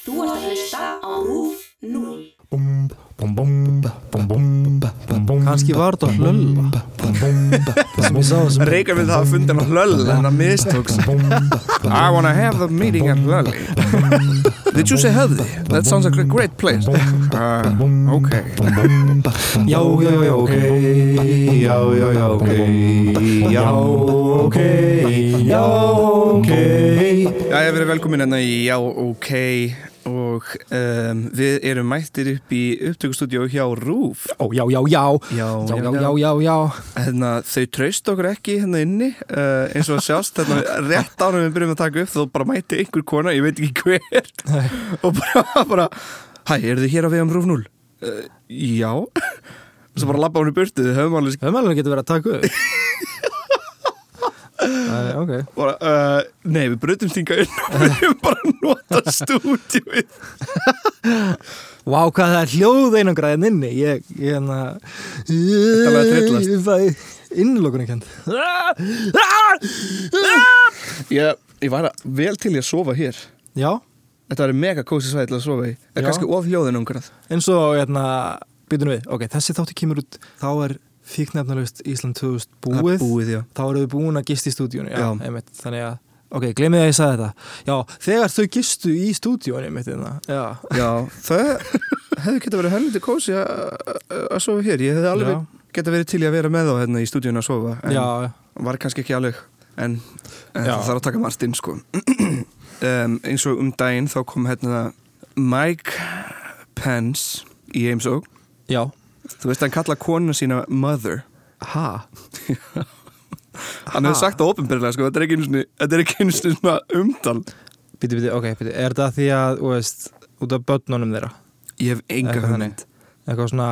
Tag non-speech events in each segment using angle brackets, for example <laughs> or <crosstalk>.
Þú ert að hlusta á RÚF 0. Kannski var þetta hlölla Reykjavík vil hafa fundin á hlöll en það mistóks I wanna have the meeting at Lully Did you say Höfði? That sounds like a great place uh, Ok Já, já, já, ok Já, já, já, ok Já, ok Já, ok Já, ég verið velkomin hérna í Já, ok og um, við erum mættir upp í upptökustúdíu hjá RÚF Ó, já, já, já. Já, Já, já, já, já, já Hérna, þau traust okkur ekki hérna inni uh, eins og sjást, hérna, rétt ánum við byrjum að taka upp þá bara mæti einhver kona, ég veit ekki hver. <laughs> Og bara, bara Hæ, eru þið hér á vegum Rúf 0? Uh, já. <laughs> Og svo bara labba hún í burtu, þið höfum alveg getur verið að taka upp <laughs> Æ, Ok. Bara, uh, Nei, við brutum stinga inn og við höfum bara að nota stúdíuð Vá, hvað það er hljóð einangraðin inni. Ég, ég hérna er alveg að. Ég fæ innlokunni kent ég, ég var að vel til í að sofa hér. Já, Þetta var mega kósi svæði til að sofa í. En kannski of hljóðin umgrað eins og hérna Býtum við, ok, þessi þáttu kemur út Þá er fíknefnalust Ísland 2000 búið. Búið, Þá eru við búin að gista í einmitt, þannig að Ok, glemið að ég sagði þetta. Já, þegar þau gistu í stúdíunni einmitt, hérna. Já, Já, það hefði geta verið helviti kósi að sofa hér. Ég hefði alveg Já. geta verið til í að vera með þá hérna í stúdíun að sofa En já, var kannski ekki alveg En, en það þarf að taka margt inn sko. <clears throat> Um, Eins og um daginn þá kom hérna Mike Pence í heimsók já Þú veist hann kalla konu sína mother. Ha? Hann hefði sagt það ofinbyrlega sko Þetta er ekki einu svona umtal. Býtu, býtu, ok, býtu Er það því að, þú veist, út af börnunum þeirra? Ég hef enga hugmynd. Eitthvað svona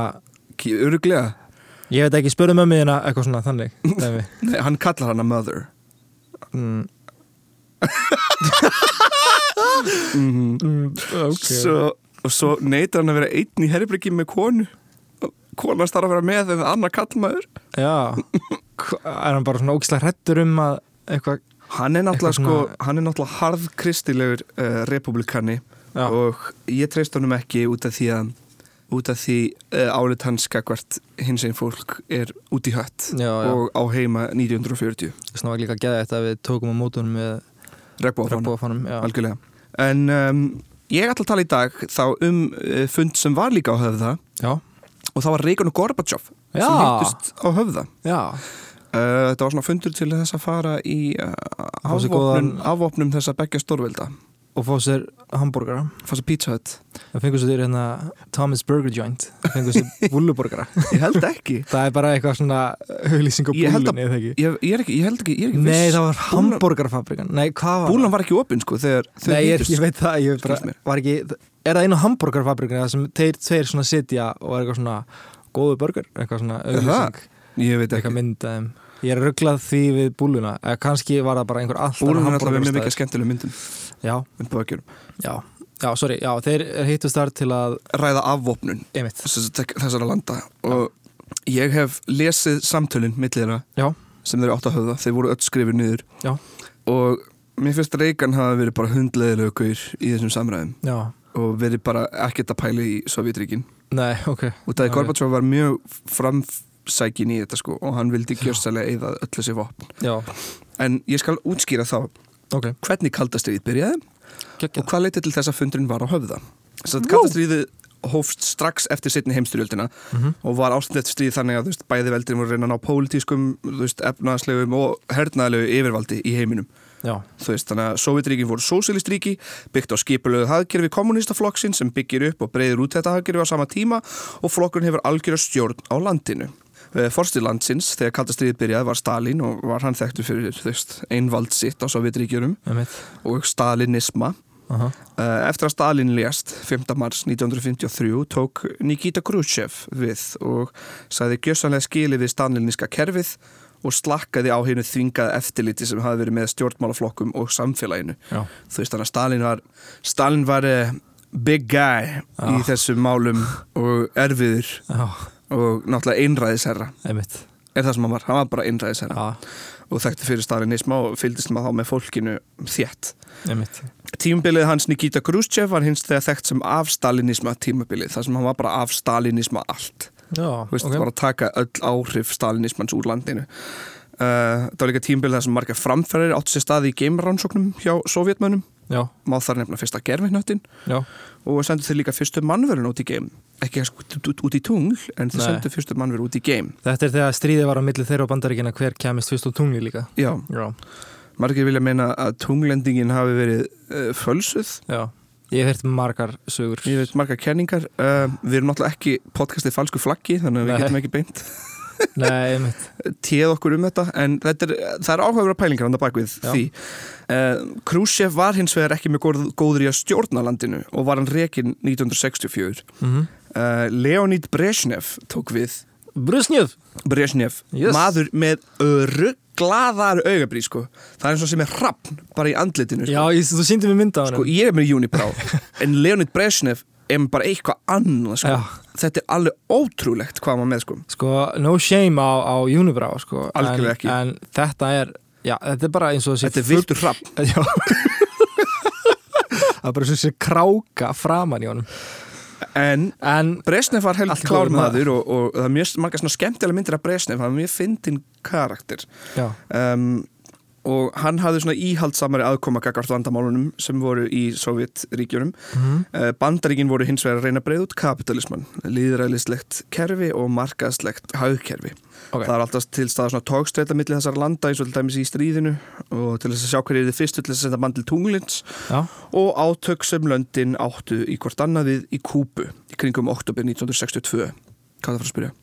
Öruglega Ég veit ekki, spurðu mömmu þína eitthvað svona þannig. <laughs> Nei, hann kallar hana mother. Mm, <laughs> mm mm, Ok. Svo, og svo neytar hann að vera einn í herbryggi með konu og konan starf að vera með en annar kallmaður Já. Er hann bara svona ógislega hrettur um að eitthvað hann er náttúrulega sko, hann er náttúrulega harðkristilegur uh, republikani Já, og ég treyst honum ekki út af því að út af því uh, álit hans skakvart hins einn fólk er út í hött já, já. og á heima 1940 Svona var líka að geða þetta að við tókum á mótunum með Já, algjörlega. En um, ég ætla að tala í dag þá um uh, fund sem var líka á höfða. Já, og það var Reykján og Gorbachev Já. sem hittust á höfða. Uh, þetta var svona fundur til þess að fara í uh, sér afvopnum, afvopnum þess að begja stórvelda Og fá sér hambúrgara fá sér pizza hut. Það fengur sér hérna Thomas Burger Joint. Það fengur sér <laughs> búlluborgara. Ég held ekki. Það er bara eitthvað svona huglýsing á Ég eða ekki? ég, ég, er ekki, ég held ekki, ég er ekki Nei, viss það var Nei, hvað var ekki opinn sko þegar þau Nei, ég, ég veit það, ég bara, var ekki Er það einu hambúrgarfabrikan það sem þeir tveir svona sitja og er eitthvað svona góðu burger, eitthvað svona auglýsing? Ég veit ekki Ég er rugglað því við búluna eða kannski var það bara einhver alltaf Búlan er alltaf með mikið skemmtileg myndum Já, já, já, sorry, já, þeir hittust þar til að ræða afvopnun. Þessara landa. Og ég hef lesið samtölin millið þeirra já, sem þeir átt að höfða, þeir voru öll skrifir niður. Já. og mér finnst Reykján hafa verið bara hundleðilega gaur í þessum samræðum. Já. Og verið bara ekkert að pæla í Sovjetríkin Nei, ok. Og það Ok. Gorbachev var mjög framsækin í þetta sko og hann vildi gjörstælega eða öll þessi vopn. Já, en ég skal útskýra þá ok, hvernig kaldastriðið byrjaði geggja og hvað leitið til þess að fundurinn var á höfða. Þess að kaldastriðið hófst strax eftir setni heimstyrjöldina mm og var ástæðið stríð þannig að veist, bæði veldin voru reyna að ná pólitískum efnaðslegum og hernaðlegu yfirvaldi í heiminum. Já, þú veist, þannig að Sovjetríkin voru sósilistríki byggt á skipulögu hagkerfi kommunistaflokksinn sem byggir upp og breyður út þetta hagkerfi á sama tíma og flokkurinn hefur algjöra stjórn á landinu Forstið landsins þegar kalda stríðið byrjaði var Stalin og var hann þekktur fyrir þú veist, einvald sitt á Sovjetríkjunum einmitt og Stalinisma Aha. Eh, Eftir að Stalin lést 5. mars 1953 tók Nikita Khrushchev við og sagði gjössanlega skili við staliniska kerfið og slakkaði á hennu þvingaði eftirliti sem hafi verið með stjórnmálaflokkum og samfélaginu. Já, Þú veist þannig að Stalin var, Stalin var uh, big guy í Já. þessum málum og erfiður já, og náttúrulega einræðisherra. Einmitt. Er það sem hann var, hann var bara einræðisherra. Já, og þekkti fyrir stalinisma og fylgdist maður þá með fólkinu þétt. einmitt. Tímabilið hans Nikita Khrushchev var hins þegar þekkt sem af stalinisma tímabilið, þar sem hann var bara af stalinisma allt. Þú veist, ok. var að taka öll áhrif stalinismans úr landinu. Uh, það var líka tímabilið þar sem margar framferðir áttu sér staði í geimrannsóknum hjá sovjetmönnum, Já, má þar nefna fyrsta gerfinnöttin já, og sendu þeir líka fyrstu mannverun út í geim. Ekki sko út, í tungl en þeir sendu fyrstu mannveru út í geim. Þetta er þegar stríðið var á milli þeirra og bandaríkina hver kemist fyrst úr tungli líka? Já, Já, margir vilja meina að tunglendingin hafi verið uh, fölsuð. Já. Ég hef heyrt margar sögur. Ég veit margar kenningar. Uh, við erum náttúrulega ekki podcastið falsku flaggi þannig að við Nei. getum ekki beint <laughs> Téð okkur um þetta en þetta er, það er áhugaverða pælingar hann bakvið Já. því uh, Khrushchev var hins vegar ekki með góð, góður í að stjórna landinu og var hann rekin 1964 mm -hmm. uh, Leonid Brezhnev tók við Brusnjöf Brezhnev, Yes. maður með rugglaðar augabrí sko. það er eins og sem er rappn bara í andlitinu sko. Já, ég, þú síndi mér mynda á sko, hann ég er með Unibrá <laughs> en Leonid Brezhnev með bara eitthvað annað sko. Þetta er alveg ótrúlegt hvað maður með sko. Sko, no shame á, á Unibrow sko. En. En þetta er, já, þetta er bara eins og þessi þetta er viltur <laughs> Já Það er bara og þessi kráka framan í honum en En, Brezhnev var held klár maður og, og það er mjög svona skemmtilega myndir af Brezhnev hann er mjög fyndin karakter já, um, og hann hafði svona íhaldsamari aðkoma gagvart vandamálunum sem voru í Sovjetríkjunum mm Uh, Bandaríkin voru hins vegar að reyna að breyða út kapitalisman, líðræðislegt kerfi og markaðslegt haugkerfi. Ok. Það er alltaf til staða svona tókstreita milli þessar landa eins og til dæmis í stríðinu og til þess að sjá hverju er þið fyrstu til þess að senda mann til tunglins já, og átök sem löndin áttu í hvort annaðið í Kúbu í kringum oktober 1962. Hvað er það fyrir að spyrja?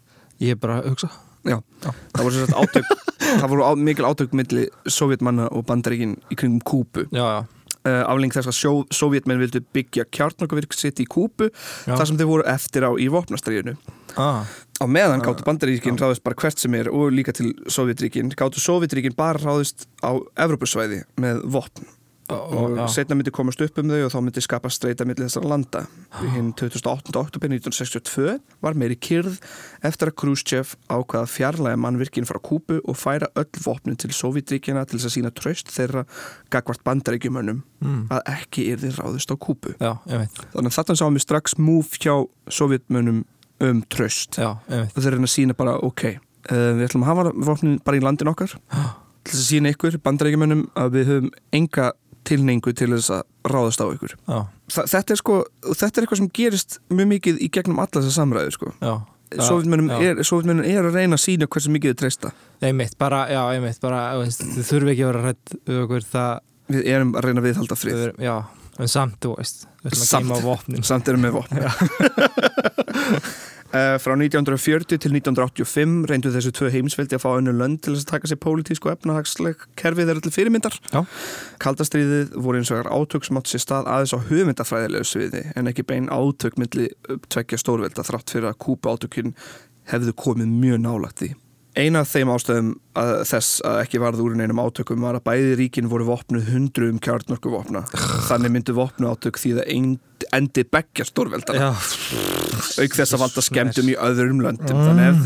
ég er bara að hugsa Já, Já. það voru sagt átök, <laughs> það voru á, mikil átök milli Sovjetmanna og Bandaríkin í kringum Kúbu. Já, já, Uh, afling þess að Sovjetmenn vildu byggja kjartnokkavirk sitt í Kúbu Já. þar sem þeir voru eftir á í vopnastríðinu. ah, Á meðan gáttu bandaríkin ráðist bara hvert sem er og líka til Sovjetríkin gáttu Sovjetríkin bara ráðist á Evrópusvæði með vopn og setna myndi komast upp um þau og þá myndi skapa streyta millir þessara landa. Hinn 2008. oktober 1962 var meiri kyrð eftir að Khrushchev ákvaða fjarlæga mannvirkin frá Kúbu og færa öll vopnin til Sovjetríkina til þess að sína traust þeirra gagvart bandaríkjumönnum mm, að ekki er þið ráðist á Kúbu. já, Þannig að þarna sáum við strax múf hjá Sovjetmönnum um traust. Já, og þeir reyna að sína bara ok uh, við ætlum að hafa vopnin bara í landin okkar til þess að sína ykkur bandarækjumönnum að við höfum enga tilneingu til þess að ráðast á ykkur. Þetta er sko, þetta er eitthvað sem gerist mjög mikið í gegnum alla þessar samræður sko. Já. Sovjetmönnum já. er, er að reyna að sína hversu mikið þið treysta. Einmitt, bara, já, einmitt, bara, veist, þið þurfi ekki að vera hrætt við okkur það, við erum að reyna að viðhalda frið. Við, erum- já, en samt, þú veist, við ætlum að geima vopnin. samt erum við vopn uh, <laughs> <laughs> frá 1940 til 1985 reyndu þessu tvö heimsveldi að fá önnu lönd til þess að taka sér pólitísk og efnahagsleg kerfið þeirra til fyrirmyndar Já. kaldastriðið voru eins og vegar átök sem átt sér stað aðeins á hugmyndafræðilegu sviði en ekki bein átök milli tveggja stórvelda þrátt fyrir að kúpa átökinn hefðu komið mjög nálagt því Eina af þeim ástöðum að þess að ekki varð úr neinum átökum var að bæði ríkin voru vopnuð hundruðum kjarnorku vopna. Þannig myndu vopnu átök því að endi beggja stórveldana. Já, Auk þess að valda skemmtum í öðrum löndum. Þannig ef...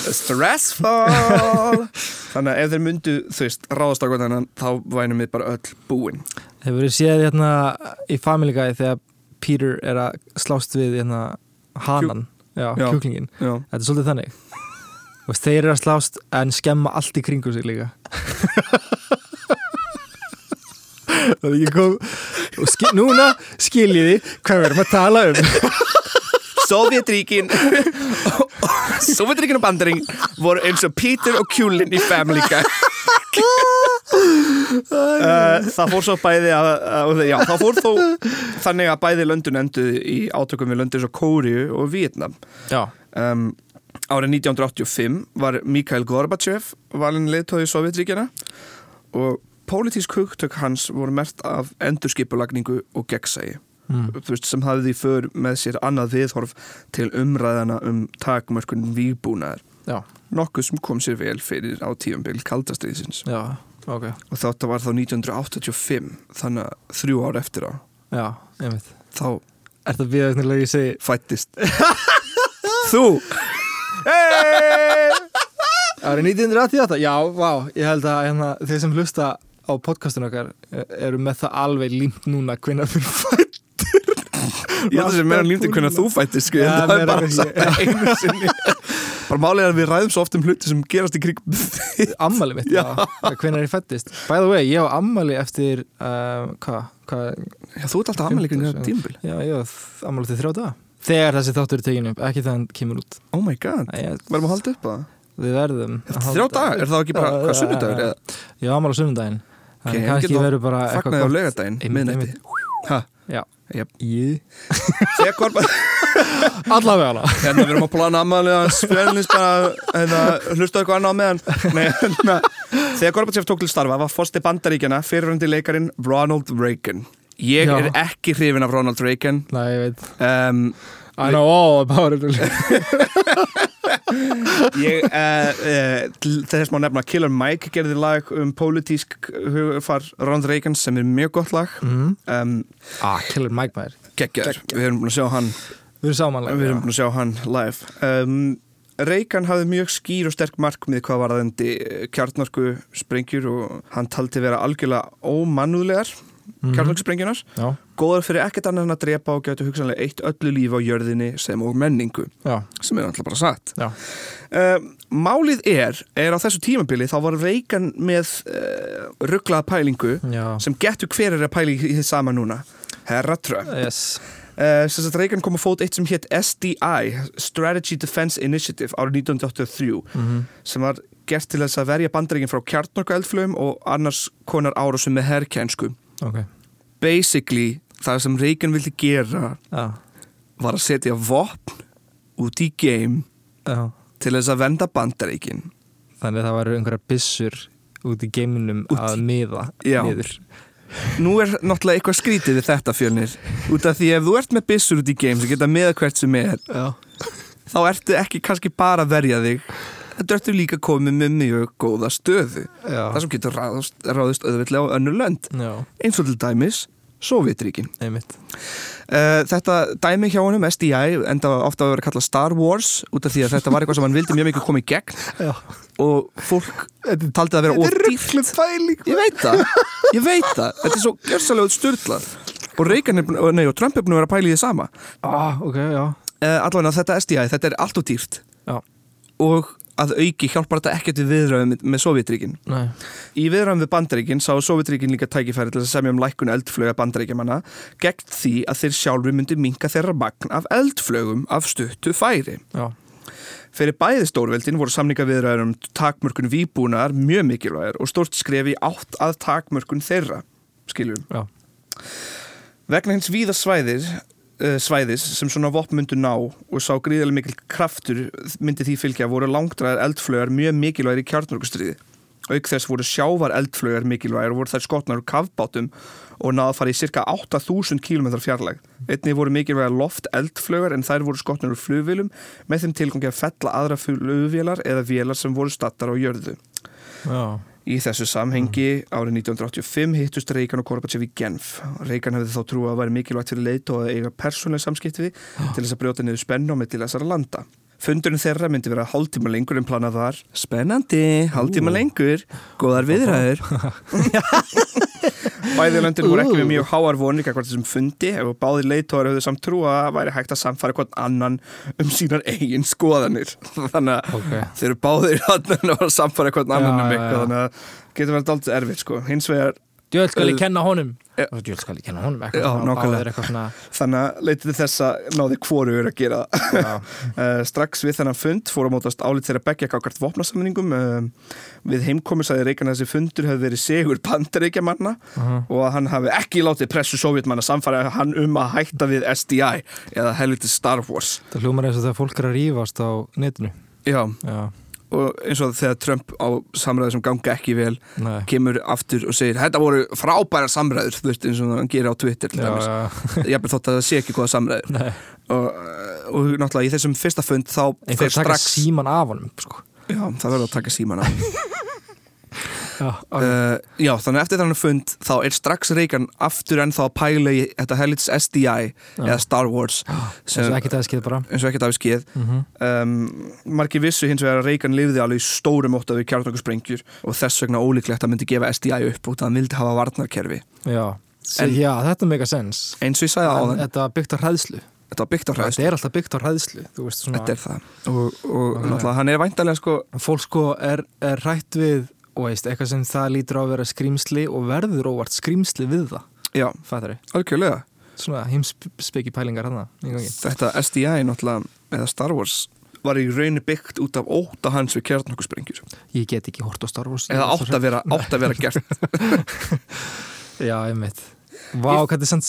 <laughs> Stressful! Þannig að ef þeir myndu, þú veist, ráðast á hvað þannig, þá vænum við bara öll búin. hefur þið séð hérna í Family Guy þegar Peter er að slást við hérna hanan, já, Já. kjúklingin. Já. Þetta er svolítið þannig. Og þeir eru að slást en skemma allt í kringu sig líka. <laughs> Það er ekki kom... Og skil, núna skiljiði hvað við erum að tala um. Sovjetríkin Sovjetríkin og bandaring voru eins og Peter og Kjúlin í Family Guy. Uh, það fór svo bæði að, að, já, það fór þó þannig að bæði löndun enduði í átökum við löndin svo Kóriu og Vietnam Já, um, árið 1985 var Mikhail Gorbachev valin leiðtóði Sovjetríkjana og pólitísk hugtök hans voru mert af endurskipulagningu og gegnsægi mm. sem hafði för með sér annað viðhorf til umræðana um takmörkun vígbúnaðar já, nokkuð sem kom sér vel fyrir á tífambil kaldastriðsins já, ok. og þetta var þá 1985 þannig að þrjú ár eftir á Já, einmitt. þá Er það við að ég segi fættist <laughs> þú! Árið 1988, já, vá, ég held að hérna, þeir sem hlusta á podcastun okkar eh, eru með það alveg límt núna hvenær fyrir fætt Ég held að það sé meira límti hvernig þú fættist sko, en það er bara sagt <laughs> einu sinni. Bara málið er að við ræðum svo oft um hluti sem gerast í kring <laughs> Ammali mitt, já, hvenær ég fættist. By the way, ég á ammali eftir uh, hvað, Já, þú ert alltaf ammæli kring þetta tímabil. Já, ég á ammali til þrjá daga. Þegar þessi þáttur er tekinu upp, ekki þegar hann kemur út. Oh my god, verðum að halda upp á það? Við verðum að Þrjá dagar, er það ekki bara, hvað, sunnudagur já. Ég á ammali á sunnudaginn Ok, ég kannski get þá verður bara Fagnaði á Einmitt, miðnætti? Ha, Já, ég þegar Korpa <laughs> Allavega hana. Hérna við erum að plana ammælega spjörnins bara, hérna, hlusta eitthvað annað meðan. Nei, hérna. Þegar Gorbachev tók til starfa var fórsti bandaríkjana fyrirhundi leikarin Ronald Reagan. Ég Já. er ekki hrifin af Ronald Reagan. Nei, ég veit. Um, I know all about it <laughs> Ég, uh, uh, þess má nefna Killer Mike gerði lag um pólitísk hugfar Ronald Reagan sem er mjög gott lag. Mm. um, Ah, Killer Mike maður. Geggjar, við erum búin að sjá hann. Við erum samanlega við erum búin að sjá hann live. Um, Reagan hafði mjög skýr og sterk markmið hvað var aðendi kjarnarku sprengjur og hann taldi vera algjörlega ómannúðlegar Mhm. kjarnarku Já, góðar fyrir ekkert annað en að drepa og gætu hugsanlega eitt öllu líf á jörðinni sem og menningu já, sem er alltaf bara satt. Uh, málið er, er á þessu tímabili þá var Reagan með uh, rugglaða pælingu Já, sem getur hver er að pæli í því sama núna. Herra Trump. Yes. Uh, sagt Reagan kom að fót eitt sem hétt SDI Strategy Defense Initiative árið 1983 mm sem var gert til þess að verja bandaríkin frá kjartnorku eldflögum og annars konar árásum með herrkjænsku Ok, basically það sem Reagan vildi gera já, var að setja vopn út í game já. til þess að venda bandaríkin. Þannig að það væru einhverja byssur út í geiminum Út í- að miða niður. Nú er náttúrulega eitthvað skrítið við þetta fjölnir. Út af því ef þú ert með byssur út í game sem geta með hvert sem er Já, þá ertu ekki kannski bara að verja þig þetta ertu líka komið með mjög góða stöðu. Já, það sem getur ráðist, ráðist auðvitað á önnur lönd. Eins og til dæmis Sovjetríkin uh, Þetta dæmi hjá honum SDI enda ofta að vera kallað Star Wars út af því að þetta var eitthvað sem hann vildi mjög mikið koma í gegn. Já, og fólk taldi að vera ódýrt Ég veit það, ég veit það. Þetta er svo gjörsalega styrlað og er nei, og Trump er búin að vera að pæla í því sama. Ah, ok, já. Uh, allavega þetta SDI, þetta er allt og dýrt. Já, og að auki hjálpar þetta ekkert við viðræðum með, með Sovjetríkin nei Í viðræðum við Bandaríkin sá Sovjetríkin líka tækifæri til að semja um lækkun eldflöga Bandaríkjamanna gegn því að þeir sjálfur myndi minka þeirra magn af eldflögum af stuttu færi. Já, Fyrir bæði stórveldin voru samninga viðræður um takmörkun výbúnar mjög mikilvægir og stórt skrefi átt að takmörkun þeirra, skiljum. já, Vegna hins víða svæðir, uh, svæðis sem svona vopn myndu ná og sá gríðarlega mikil kraftur myndi því fylgja voru langdræðar eldflögar mjög mikilvægir í kjarnarkustriði. Auk þess voru sjávar eldflögar mikilvægir og voru þær skotnar úr kafbátum og náða að fara í cirka 8000 km fjarlæg. Einnig voru mikilvægar loft eldflögar en þær voru skotnar úr flugvélum með þeim tilgangi að fella aðra flugvélar eða vélar sem voru stattar á jörðu. já Í þessu samhengi árið 1985 hittust Reagan og Gorbachev í Genf. Reagan hefði þá trú að væri mikilvægt fyrir leit og að eiga persónlega samskipti til þess að brjóta niður spennu á milli þessara landa. Fundurinn þeirra myndi vera hálftíma lengur en planað var. Spennandi, hálftíma lengur, góðar viðræður. <laughs> Bæði löndin voru ekki með mjög háar vonir hvert þessum fundi og báði leitóðar höfðu samt trú að það væri hægt að samfara hvern annan um sínar eigin skoðanir. <laughs> Þannig að Ok, þeir eru báðir að samfara hvern annan um eitthvað. þannig að getur verið aldrei erfitt sko. Hins vegar djöld skal ég kenna honum. Djöld skal ég kenna honum Já, þannig að leitið þess að náði hvorugur að gera uh, <laughs> strax við þennan fund fór að mótast álit þeirra beggja gákart vopnasamningum. Uh, við heimkomi sagði Reykjana þessi fundur hefði verið segur bandaríkja manna uh og að hann hafi ekki látið pressu sovjetmanna samfara hann um að hætta við SDI eða helviti Star Wars. Það hljómar eins og þegar fólk er að rífast á netinu. Já, Já, og eins og þegar Trump á samræði sem ganga ekki vel nei. kemur aftur og segir þetta voru frábæra samræður þú veist eins og hann gerir á Twitter Já, ég er þótt að það sé ekki góða samræður. Og, og náttúrulega í þessum fyrsta fund þá Einhver fer taka strax síman af honum sko. já, það verður að taka síman á <laughs> Já. Uh, já, þannig eftir þannig fund þá er strax Reagan aftur ennþá að pæla í þetta helits SDI eða Star Wars Sem ekki það skið bara. eins og ekki það við skeið um, margir vissu hins vegar að Reagan lifði alveg í stórum ótt af kjarnokkursprengjur og þess vegna ólíklegt að myndi gefa SDI upp út að hann vildi hafa varnarkerfi. Já, En- já þetta make a sense. Eins og ég sagði á þann Þetta byggt á hræðslu. Þetta var byggt á hræðslu. Þetta er alltaf byggt á hræðslu Þú veist svona þetta er það. Og, og náttúrulega hann er væntalega sko Fólk sko er, er rætt við og veist, eitthvað sem það lítur á að vera skrýmsli og verður óvart skrýmsli við það. Já, Fættari algjörlega. Svona heimspeki pælingar gangi. Þetta SDI náttúrulega eða Star Wars var í rauninu byggt út af óta hans við kjarnokkursprengjur Ég get ekki hort á Star Wars. Eða átt að vera, átt að vera gert. <laughs> Já, einmitt. Vá, hvað þetta er sann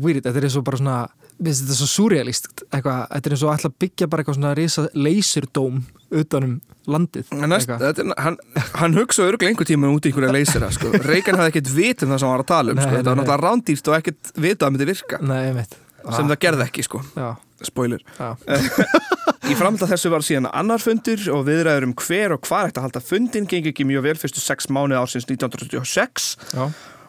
weird, þetta er og bara svona veist, þetta er svo surrealist eitthvað, þetta er eins og að byggja bara eitthvað svona risa leysurdóm utanum landið Næst, þetta er, hann, hann hugsaði örgulega einhver tíma út í einhverja leysera sko. Reagan hafði ekkert vit um það sem hann var að tala um Nei, sko. þetta var náttúrulega rándýrt og ekkert vita að það myndi virka. Nei, sem það gerði ekki sko. Spoiler. <laughs> Í framhald af þessu var síðan annar fundur og viðræður um hver og hvar að halda fundin gengi ekki mjög vel fyrstu sex mánuði ársins 1976 já,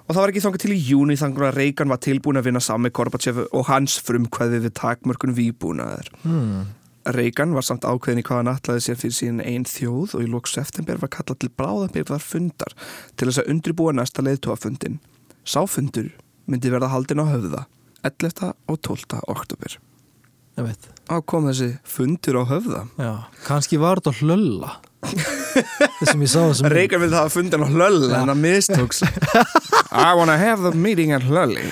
og það var ekki þangað til í júni þangur að Reagan var tilbúin að vinna með Gorbachev og hans frumkvæði við takmörkun výbúnaðar hmm. Reagan var samt ákveðin í hvað hann ætlaði sér fyrir síðan einn þjóð og í lók september var kallað til bráðabyrðar fundar til þess að undribúa næsta leiðtóafundin. Sáfundur myndi verða haldin á höfða 11. og 12. oktober. Á kom þessi fundur á höfða. Já, kannski var þetta hlölla Þessum ég sá þessum Reagan vildi hafa fundin á hlölli en það mistóks. <laughs> I wanna have the meeting at hlölli.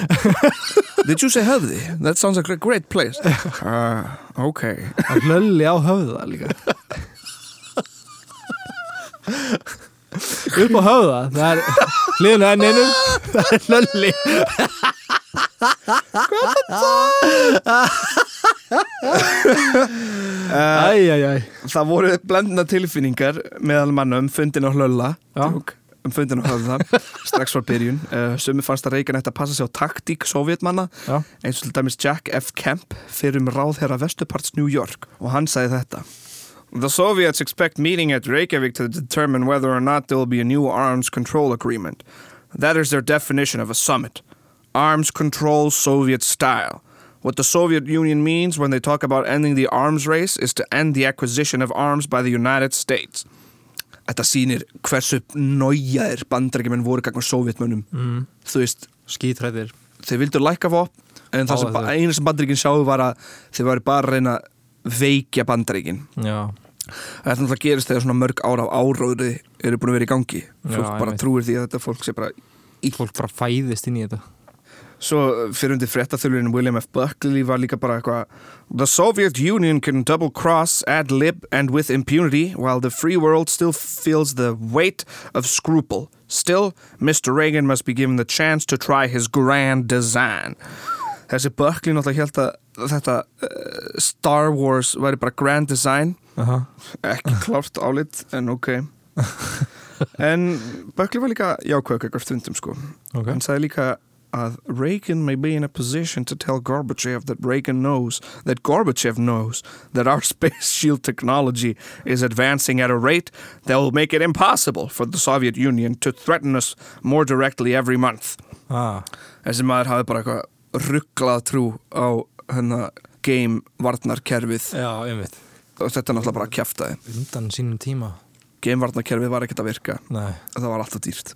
Did you say höfði? That sounds like a great place. Uh, ok. Hlölli á höfða líka Upp á höfða Það er hliðinu enninum Það er hlölli Æj, æj, æj Það voru blendna tilfinningar meðal manna um fundin á hlölla Já. Djók, um fundin á höfða strax frá byrjun uh, sumi fannst að Reagan ætti að passa sig á taktík sovjetmanna Já, eins og til dæmis Jack F. Kemp fyrir um ráðherra vestuparts New York og hann sagði þetta The Soviets expect meeting at Reykjavik to determine whether or not there will be a new arms control agreement. That is their definition of a summit. Arms control Soviet style. What the Soviet Union means when they talk about ending the arms race is to end the acquisition of arms by the United States. Þetta sýnir hversu nájaðir bandarækjumenn voru gagnar sovjetmönnum. mm. Þú veist, skítrættir þeir vildu lækka vopn en það Á, sem eina sem bandaríkin sjáu var að þeir var bara að reyna að veikja bandaríkin. Já, þetta náttúrulega gerist þegar svona mörg ára af áróðri eru búin að vera í gangi. Fólk Já, bara trúir því að þetta fólk sé bara fólk bara fæðist inn í þetta svo fyrir undir fréttaþulurinn William F. Buckley var líka bara eitthvað The Soviet Union can double cross, ad lib and with impunity while the free world still feels the weight of scruple Still, Mr. Reagan must be given the chance to try his grand design Þessi Buckley náttúrulega held að þetta uh, Star Wars væri bara grand design Aha. ekki klárt álit en ok <laughs> en Buckley var líka jákvæð eitthvað stundum sko Ok. hann sagði líka að Reagan may be in a position to tell Gorbachev that Reagan knows that Gorbachev knows that our <laughs> space shield technology is advancing at a rate that will make it impossible for the Soviet Union to threaten us more directly every month. Ah. þessi maður hafi bara eitthvað rugglað trú á hennar game varnarkerfið. Já, og þetta er náttúrulega bara að kjæfta Undan sínum tíma. Geimvarnarkerfið var ekkert að virka. Nei, það var alltaf dýrt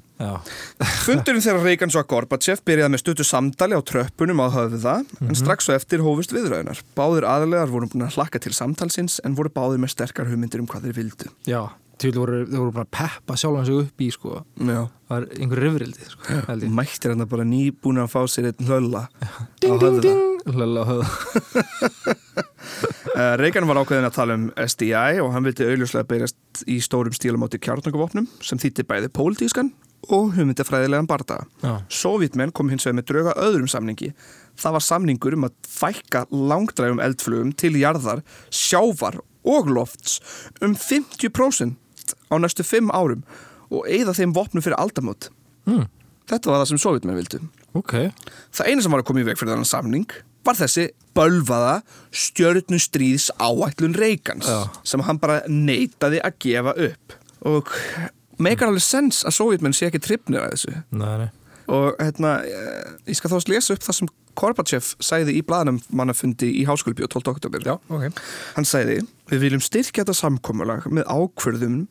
Fundurinn þegar svo að Gorbachev byrjaði með stuttu samtali á tröppunum á höfða en strax svo eftir hófust viðraunar Báðir aðlegar voru búin að hlakka til samtalsins en voru báðir með sterkar hugmyndir um hvað þeir vildu. Já, tjóðlega voru, þeir voru bara að peppa sjálfan sig upp í sko. Já. Það var einhver rifrildi sko, ég. Mættir hann bara nýbúin að fá sér einn hlölla á höfða. Hlölla á höfða. Uh, <laughs> Reagan var ákveðin að tala um SDI og hann vildi auðljóslega beirast í stórum stílum átti kjarnanguvopnum sem þýtti bæði pólitískan og hugmyndafræðilegan bardaga. Já, Sovjetmenn kom hins vegar með drauga öðrum samningi. Það var samningur um að fækka langdrægum eldflugum til jarðar, sjávar og lofts um 50% á næstu 5 árum og eigða þeim vopnum fyrir aldamót. mm. Þetta var það sem Sovjetmenn vildu. ok Það eina sem var að koma í veg fyrir þannig samning var þessi bölvaða stjörnustríðs áætlun Reykjans sem hann bara neitaði að gefa upp og meikar alveg sens að sovjetmenn sé ekki trippnir að þessu Nei, nei. og hérna, eh, ég skal þá að lesa upp það sem Korbachev sæði í blaðanum mannafundi í háskólbíu 12. oktober Já, ok. Hann sæði, við viljum styrkja þetta samkomulag með ákverðum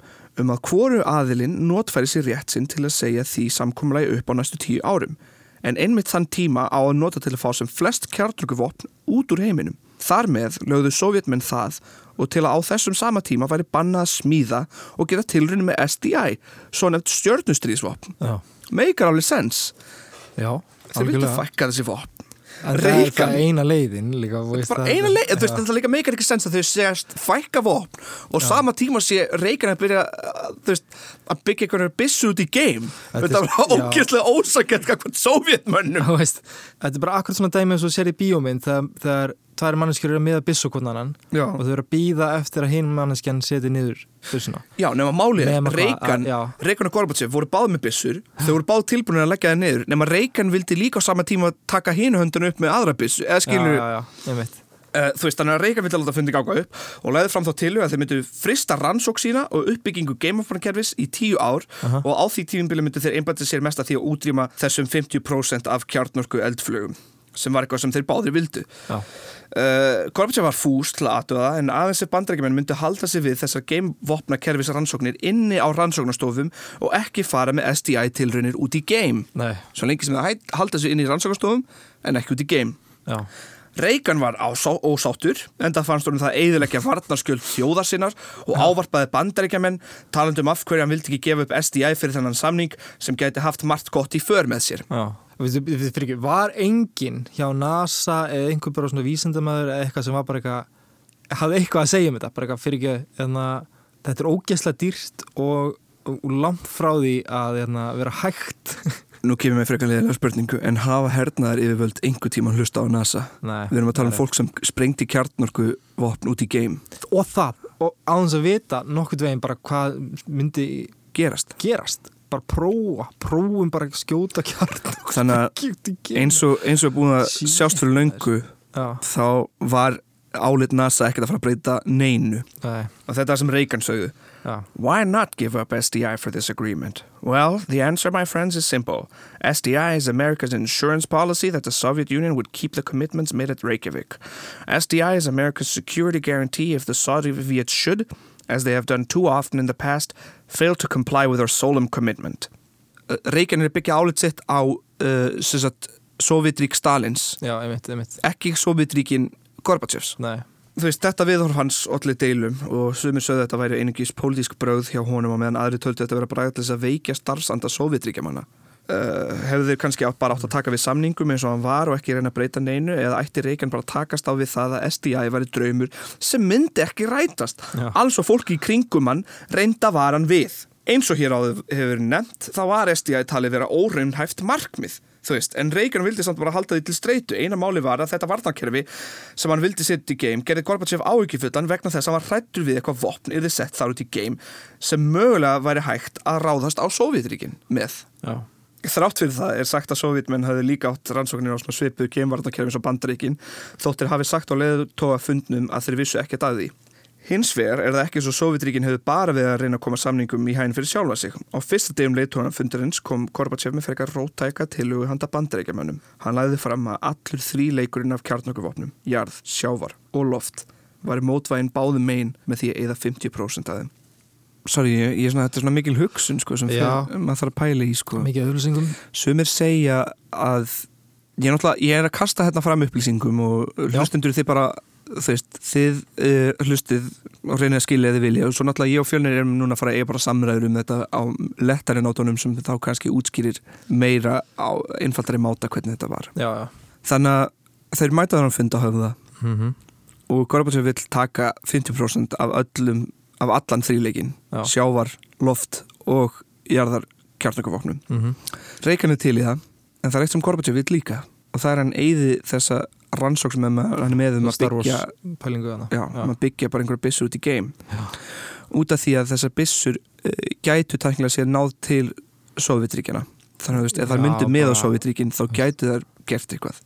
um að hvoru aðilinn notfæri sér rétt sinn til að segja því samkomulagi upp á næstu tíu árum. En einmitt þann tíma á að nota til að fá sem flest kjartrökkuvopn út úr heiminum. Þar með lögðu sovjetmenn það og til að á þessum sama tíma væri bannað að smíða og gera tilrunni með SDI, svo nefnt stjörnustriðsvopn. Já, Meikar alveg sens. já Þeir vildu fækka þessi vopn. En það er það eina leiðin líka veist, bara það- eina leið, þú veist, Já. það líka meikar ekki sens að þau segast fækka vopn og sama tíma sé Reagan að byrja þú veist, að byggja einhverjar byssu út í game Þetta er- var já. ógeðslega ósakett hvað sovjetmönnum Þú veist, þetta er bara akkurat svona dæmi eins og sér í bíómynd þegar, þegar tvær manneskjur eru að miða byssu hvern annan Já. og þau eru að býða eftir að hinn manneskjan seti niður byssuna Já, nema málið, er, já. Reagan og Gorbachev voru báð með byssur þau voru báð tilbúinir að leggja það niður nema Reagan vildi líka á sama tíma taka hinu höndun upp með aðra byssu, eða skilur Já, já, já, ég veit Uh, þú veist, þannig að Reykjavík vildi að láta fundi ganga upp og leiði fram þá til að þeir myndu frista rannsók sína og uppbyggingu geimafræðkerfis í tíu ár og á því tífumbili myndu þeir einbæti sér mest að því að útrýma þessum 50% af kjarnorku eldflögum sem var eitthvað sem þeir báðir vildu. Uh, Gorbachev var fús til að aðtöða en aðeins ef bandarækjumenn myndu halda sig við þessar geimvopnakerfis rannsóknir inni á rannsóknarstofum og ekki fara með SDI tilraunir út í geim. Svo lengi sem það halda sig inni í rannsóknarstofum en ekki út í geim. já Reagan var ósáttur en það fannst honum það eiðilegja varnarskjöld þjóðar sinnar og ávarpaði bandaríkjamenn talandi um af hverju hann vildi ekki gefa upp SDI fyrir þennan samning sem gæti haft margt gott í för með sér. Já, við, við, við, var enginn hjá NASA eða einhver bara svona vísindamæður eða eitthvað sem var bara eitthvað hafði eitthvað að segja um þetta, bara eitthvað fyrir ekki enna, þetta er ógeðslega dýrt og, og, langt frá því að enna, vera hægt <laughs> Nú kemur mér frekar leiðilega spurningu en hafa hernaðar yfirvöld einhver tíma hlusta á NASA? Nei, Við erum að tala um fólk sem sprengti kjarnorku vopn út í geim. og það, og áðans að vita nokkurt veginn bara hvað myndi Gerast. gerast bara prófa, prófum bara skjóta kjarn Þannig að eins og, eins og er búin að Shit. sjást fyrir löngu þá var álit NASA ekkert að fara að breyta neinu. nei, Og þetta sem Reagan sögðu. já, Why not give up SDI for this agreement? Well, the answer, my friends, is simple. SDI is America's insurance policy that the Soviet Union would keep the commitments made at Reykjavik. SDI is America's security guarantee if the Soviets should, as they have done too often in the past, fail to comply with their solemn commitment. Uh, Reagan er að byggja álit sitt á uh, Sovjetrík Stalins, já, einmitt, einmitt ekki Sovjetríkin þú veist, þetta viðhorf hans allir deilum og sumir sögðu að þetta væri einungis pólitísk bröð hjá honum og meðan aðri töldu þetta vera bræða til þess að veikja starfsanda sovjetríkjamanna. Uh, hefðu þeir kannski átt bara átt að taka við samningum eins og hann var og ekki reyna að breyta neinu eða ætti Reykján bara að takast á við það að SDI væri draumur sem myndi ekki rætast. Já. Alls og fólki í kringum hann reynda var hann við. Eins og hér áður hefur nefnt, þá var SDI talið vera óraunhæft markmið. Þú veist, en Reagan vildi samt bara halda því til streitu. Eina máli var að þetta varnarkerfi sem hann vildi setja í game gerði Gorbachev áhyggjufullan vegna þess að hann var hrættur við eitthvað vopn yfir sett þar út í game sem mögulega væri hægt að ráðast á Sovjetríkin með. já, Þrátt fyrir það er sagt að Sovjetmenn hafði líka átt rannsóknir á svona svipuðu geimvarnarkerfi sem bandaríkin þóttir hafi sagt á leiðutóa fundnum að þeir vissu ekkert að því. Hins vegar er það ekki svo Sovjetríkin hefur bara við að reyna að koma samningum í hæginn fyrir sjálfa sig. Á fyrsta degum leiðtóna fundurins kom Gorbachev með frekar rótæka tilugu handa bandaríkjamönnum. Hann læði fram að allur þrý leikurinn af kjarnokuvopnum, jarð, sjávar og loft var mótvægin báðum megin með því að eða 50% af þeim. Sorry, ég, ég svona, þetta er svona mikil hugsun sko, sem fyrir, maður þarf að pæla í sko. mikið auðlýsingum Sumir segja að ég ég er að kasta hérna fram upplýsingum og hlustundur þið bara veist, þið uh, hlustið og reynið að skilja þið vilja og svo náttúrulega ég og fjölnir erum núna að fara að eiga bara samræður um þetta á lettari nátunum sem þá kannski útskýrir meira á einfaldari máta hvernig þetta var. Já, já. Þannig að þeir mæta þannig að funda höfða. Mm og Gorbachev vill taka 50% af öllum af allan þrýleikin, Já. sjávar, loft og jarðar kjarnakavoknum. -hmm. Reykjan er til í það en það er eitt sem Gorbachev vill líka og það er hann eigði þessa rannsók sem hann er með um að byggja já, um að byggja bara einhverja byssur út í game Já. út af því að þessar byssur uh, gætu tæknilega sér náð til Sovjetríkjana þannig að þú veist, ef það Já, myndi með á Sovjetríkin þá gæti þær gert eitthvað.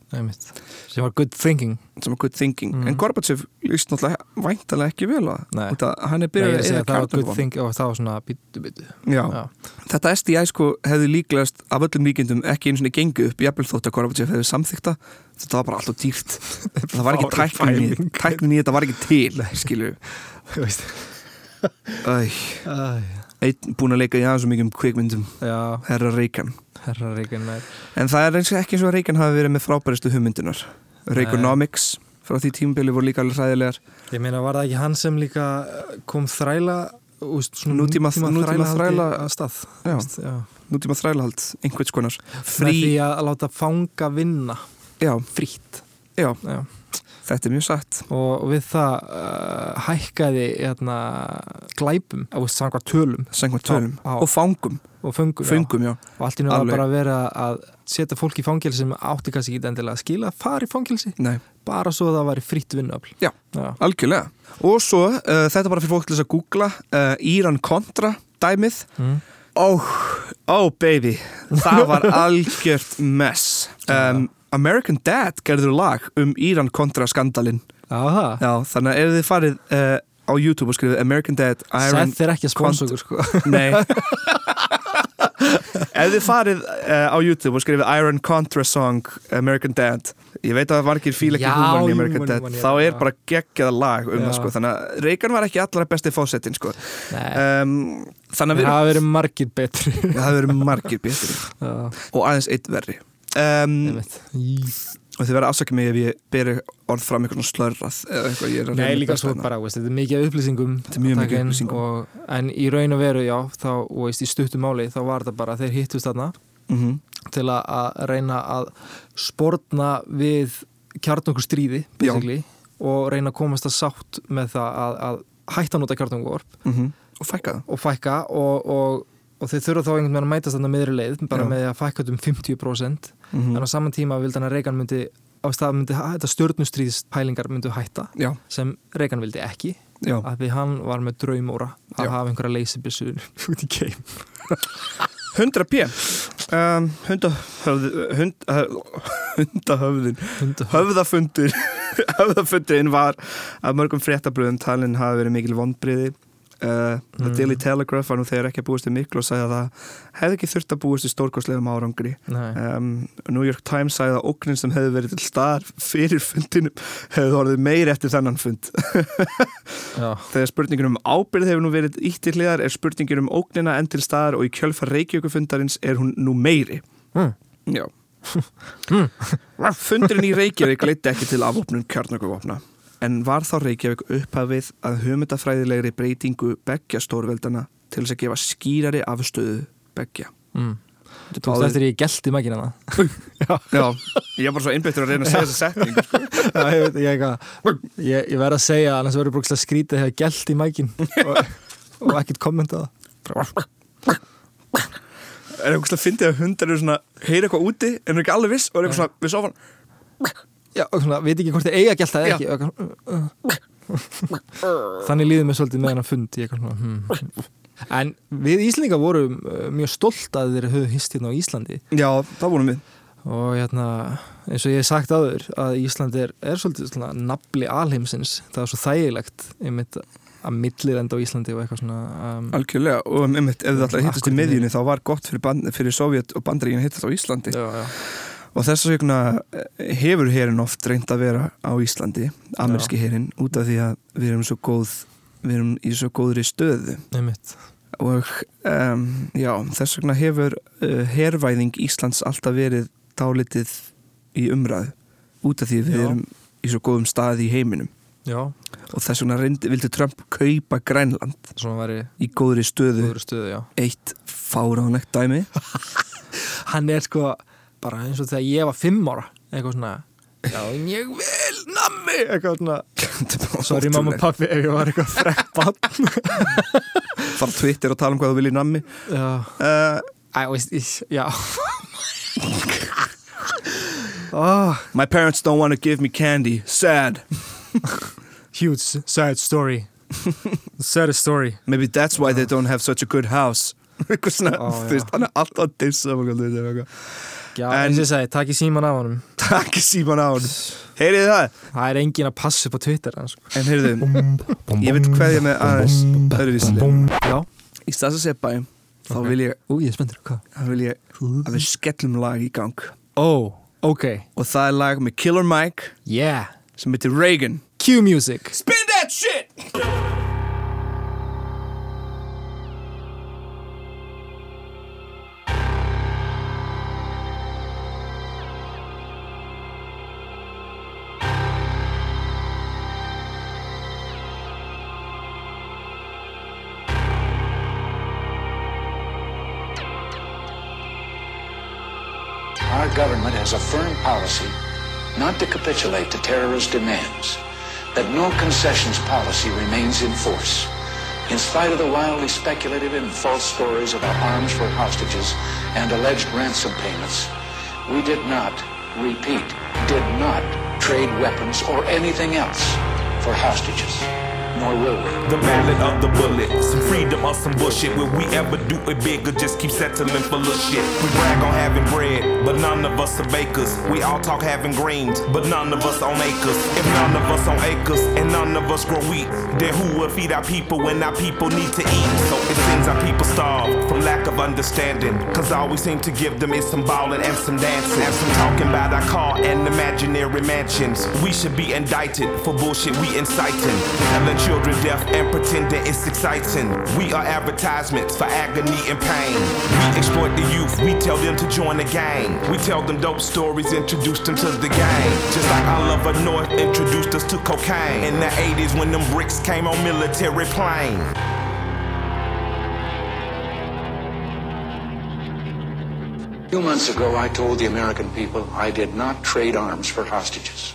Sem var good thinking. Var good thinking, Mhm. en Gorbachev líst náttúrulega væntalega ekki vel Út að hann er byrjað að að og Já. Já. Þetta SDI sko hefði líklegast af öllum líkindum ekki einu svona gengu upp jafnvel þótt að Gorbachev hefði samþykta þetta var bara alltaf dýrt. <laughs> Það var ekki tæknin í tæknin í þetta var ekki til skilju Þú veist. Æ, Æ, einn búin að leika í aðeins mikið um kvikmyndum. Herra Reykján en það er ekki eins og að Reykján hafi verið með frábæristu hugmyndunar Reykjanomics frá því tímabili voru líka alveg hræðilegar. Ég meina, var það ekki hann sem líka eh, kom þræla úst, svona Nútíma- nútíma þræla- að stað nútíma þrælahald, einhvers konar. Með frí, því að láta fanga vinna. Já, frítt. Já, já. þetta er mjög satt. Og við það uh, hækkaði hérna, glæpum á samkvæmt tölum. Sengvað tölum, Já, já. og fangum og föngum, fungum, já, Já. og allt í Alveg. bara að vera að setja fólk í fangelsi sem átti kannski ekki endilega að skila að fara í fangelsi nei bara svo að það væri fritt vinnuafl Já. Algjörlega. Og svo, uh, þetta bara fyrir fólk til þess að googla uh, Íran kontra dæmið. Mm. Ó, ó baby, það var <laughs> algjört mess. Um, American Dad gerður lag um Íran kontra skandalinn. Já, Já, þannig að ef þið farið uh, á YouTube og skrifið American Dad Iran... Seth er ekki að sponsa okkur sko Nei. <laughs> ef þið farið uh, á YouTube og skrifið Iron Contra Song American Dad ég veit að margir fíla ekki Já, húmorn í jú, American Dad þá er já. bara geggjað lag um Já. það sko. Þannig að Reagan var ekki allra besti fósettin sko. Nei, um, þannig að það við hafa verið margir betri. Það verið margir betri. Og aðeins eitt verri. Um, einmitt og þið verða afsakið mig ef ég beri orð fram eitthvað slörrað eða eitthvað ég er að Nei, reyna líka besta svo bara, veist, þetta er mikið af upplýsingum Þetta er mjög mikið inn upplýsingum. og, En í raun og veru, já, þá, veist, í stuttum máli þá var þetta bara, þeir hittust þarna Mhm. til að, að reyna að sportna við kjarnokkur stríði, basically og reyna að komast að sátt með það að, að hætta að nota kjarnokkurvorp Mhm. og fækka og fækka og, og, og þeir þurfa þá einhvern veginn að mætast þarna meðri leið bara Já. með að fækka um 50% Mhm. en á saman tíma vildi hann að Reagan myndi á stað myndi þetta stjórnustríðspælingar myndu hætta Já, sem Reagan vildi ekki já, að því hann var með draumóra að Já. hafa einhverja leysibissur út í geim. <laughs> 100 p um, hundahöfð hund, hundahöfðin. Höfðafundur. <laughs> Höfðafundin var að mörgum fréttabröðum talin hafi verið mikil vondbriði uh, The Mm. Daily Telegraph var nú þegar ekki að búast til miklu og sagði að það hefði ekki þurft að búast til stórkostlegum árangri. Um, New York Times sagði að óknin sem hefði verið til staðar fyrir fundinum hefði orðið meir eftir þennan fund. <laughs> Þegar spurningin um ábyrð hefur nú verið ítt til hliðar er spurningin um ógnina enn til staðar og í kjölfar Reykjavíkufundarins er hún nú meiri. Mm. Já. <laughs> Fundurinn í Reykjavík leiti ekki til afvopnum kjarnökuvopna en var þá Reykjavík upphafið að hugmyndafræðilegri breytingu beggja stórveldana til þess að gefa skýrari afstöðu beggja? Mm. Þú tókst eftir ég gelti mækina það Já, ég er bara svo einbyttur að reyna að segja þessa setning sko. <laughs> Já, ég, veit, ég, ég, ég verð að segja annars verður brúkslega skrítið að hefa gælt í mækin og, <laughs> og ekkert kommenta það Er eitthvað að fyndi að hundar eru svona heyra eitthvað úti en er ekki alveg viss og er eitthvað svona við sofan Já, svona, veit ekki hvort þið eiga gælt það ekki uh. Þannig líður mér svolítið með hennar fund ég svona, hmm. En við Íslandinga vorum uh, mjög stolt að þeir höfðu hist hérna á Íslandi Já, það vorum við og hérna, eins og ég hef sagt áður að Ísland er, er svolítið svona nafli alheimsins, það er svo þægilegt einmitt að millir enda á Íslandi og eitthvað svona um, Algjörlega og einmitt ef þið ætla að hittast í miðjunni þá var gott fyrir, fyrir Sovjet og bandaríkin að hittast á Íslandi já, já. Og þess vegna eh, hefur herin oft reynd að vera á Íslandi amerski herin út af því að við erum svo góð við erum í svo góðri stöðu. Einmitt. Og um, já, þess vegna hefur uh, hervæðing Íslands alltaf verið dálitið í umræðu út af því við Já. erum í svo góðum staði í heiminum. Já, og þess vegna reyndi, vildi Trump kaupa Grænland í góðri stöðu. góður stöðu, eitt fáránlegt dæmi. <laughs> Hann er sko bara eins og þegar ég var fimm ára eitthvað svona Já, ég vil nammi! Eitthvað svona Sorry mamma og pappi ef ég var eitthvað frekk bann <laughs> fara á Twitter og tala um hvað þú viljið nammi. Já, uh, Æ, veist, ég, já. Oh, <laughs> My parents don't want to give me candy. Sad. <laughs> Huge sad story. Sad story. Maybe that's why they don't have such a good house. Eitthvað svona, þú veist, hann er alltaf að dissa og eitthvað. Já, En- eins og ég segi, takk í síman af honum. <laughs> Takk síman á hann Heyrið það? Það er engin að passa upp á Twitter sko. En heyrðu, ég hvað ég með aðeins öðruvísli Já, Í stað að segja bæ þá Ok. vil ég, ú, ég er spenntur, hvað? þá vil ég að við skellum lag í gang. Ó, ok, og það er lag með Killer Mike yeah. sem heitir Reagan. Cue music. Spin that shit! Has a firm policy not to capitulate to terrorist demands, that no concessions policy remains in force. In spite of the wildly speculative and false stories about arms for hostages and alleged ransom payments, we did not, repeat, did not trade weapons or anything else for hostages. The ballad of the bullet, some freedom or some bullshit. Will we ever do it big or just keep settling for little shit? We brag on having bread, but none of us are bakers. We all talk having greens, but none of us own acres. If none of us own acres and none of us grow wheat, then who will feed our people when our people need to eat? So it seems our people starve from lack of understanding. Cause all we seem to give them is some ballin' and some dancing. And some talking about our car and imaginary mansions. We should be indicted for bullshit we inciting. Telling children death and pretending it's exciting. We are advertisements for agony and pain. We exploit the youth, we tell them to join the gang. We tell them dope stories, introduce them to the game. Just like Oliver North introduced us to cocaine. In the 80s when them bricks came on military plane. A few months ago, I told the American people I did not trade arms for hostages.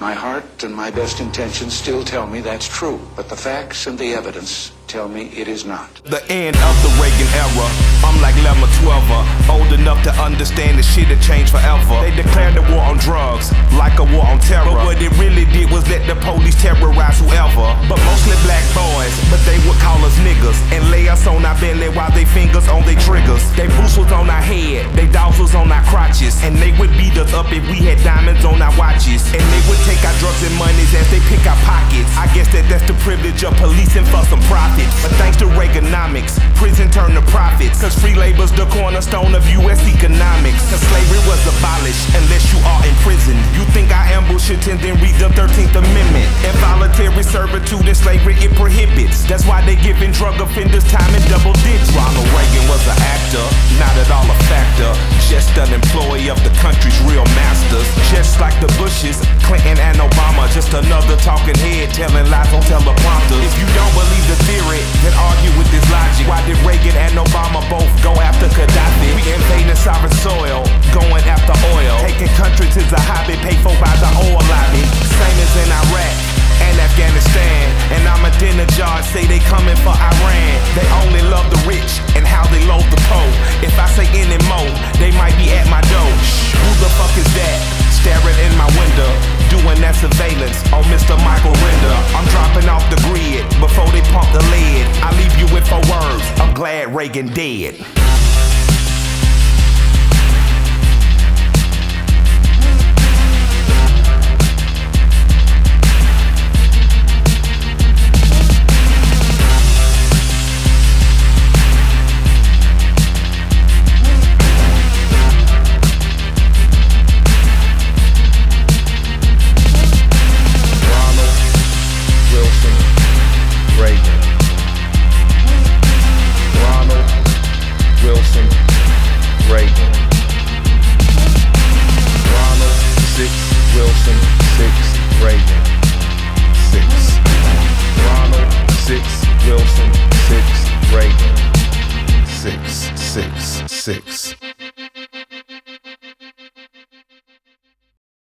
My heart and my best intentions still tell me that's true, but the facts and the evidence tell me it is not. The end of the Reagan era. I'm like Lemma 12 old enough to understand the shit had changed forever. They declared the war on drugs, like a war on terror. But what it really did was let the police terrorize whoever. But mostly black boys, but they would call us niggas and lay us our belly while they fingers on their triggers. They boots was on our head, they dogs was on our crotches, and they would beat us up if we had diamonds on our watches. And they would take our drugs and monies as they pick our pockets. I guess that that's the privilege of policing for some profit. But thanks to Reaganomics, prison turned to profits. Cause free labor's the cornerstone of US economics. Cause slavery was abolished unless you are in prison. You think I ambush it and then read the 13th Amendment. Involuntary servitude and slavery it prohibits. That's why they giving drug offenders time in double digits. Ronald Reagan was an actor, not at all a factor. Just an employee of the country's real masters. Just like the Bushes, Clinton and Obama. Just another talking head telling lies on teleprompters. If you don't believe the theory, then argue with this logic. Why did Reagan and Obama both go after Gaddafi? We invading sovereign soil, going after oil. Taking countries is a hobby paid for by the oil lobby. Same as in Iraq and Afghanistan. And Ahmadinejad say they coming for Iran. They only love the rich and how they load the poor. If I say any more, they might be at my door. Who the fuck is that? Staring in my window, doing that surveillance on Mr. Michael Render. I'm dropping off the grid before they pump the lead. I leave you with four words. I'm glad Reagan dead.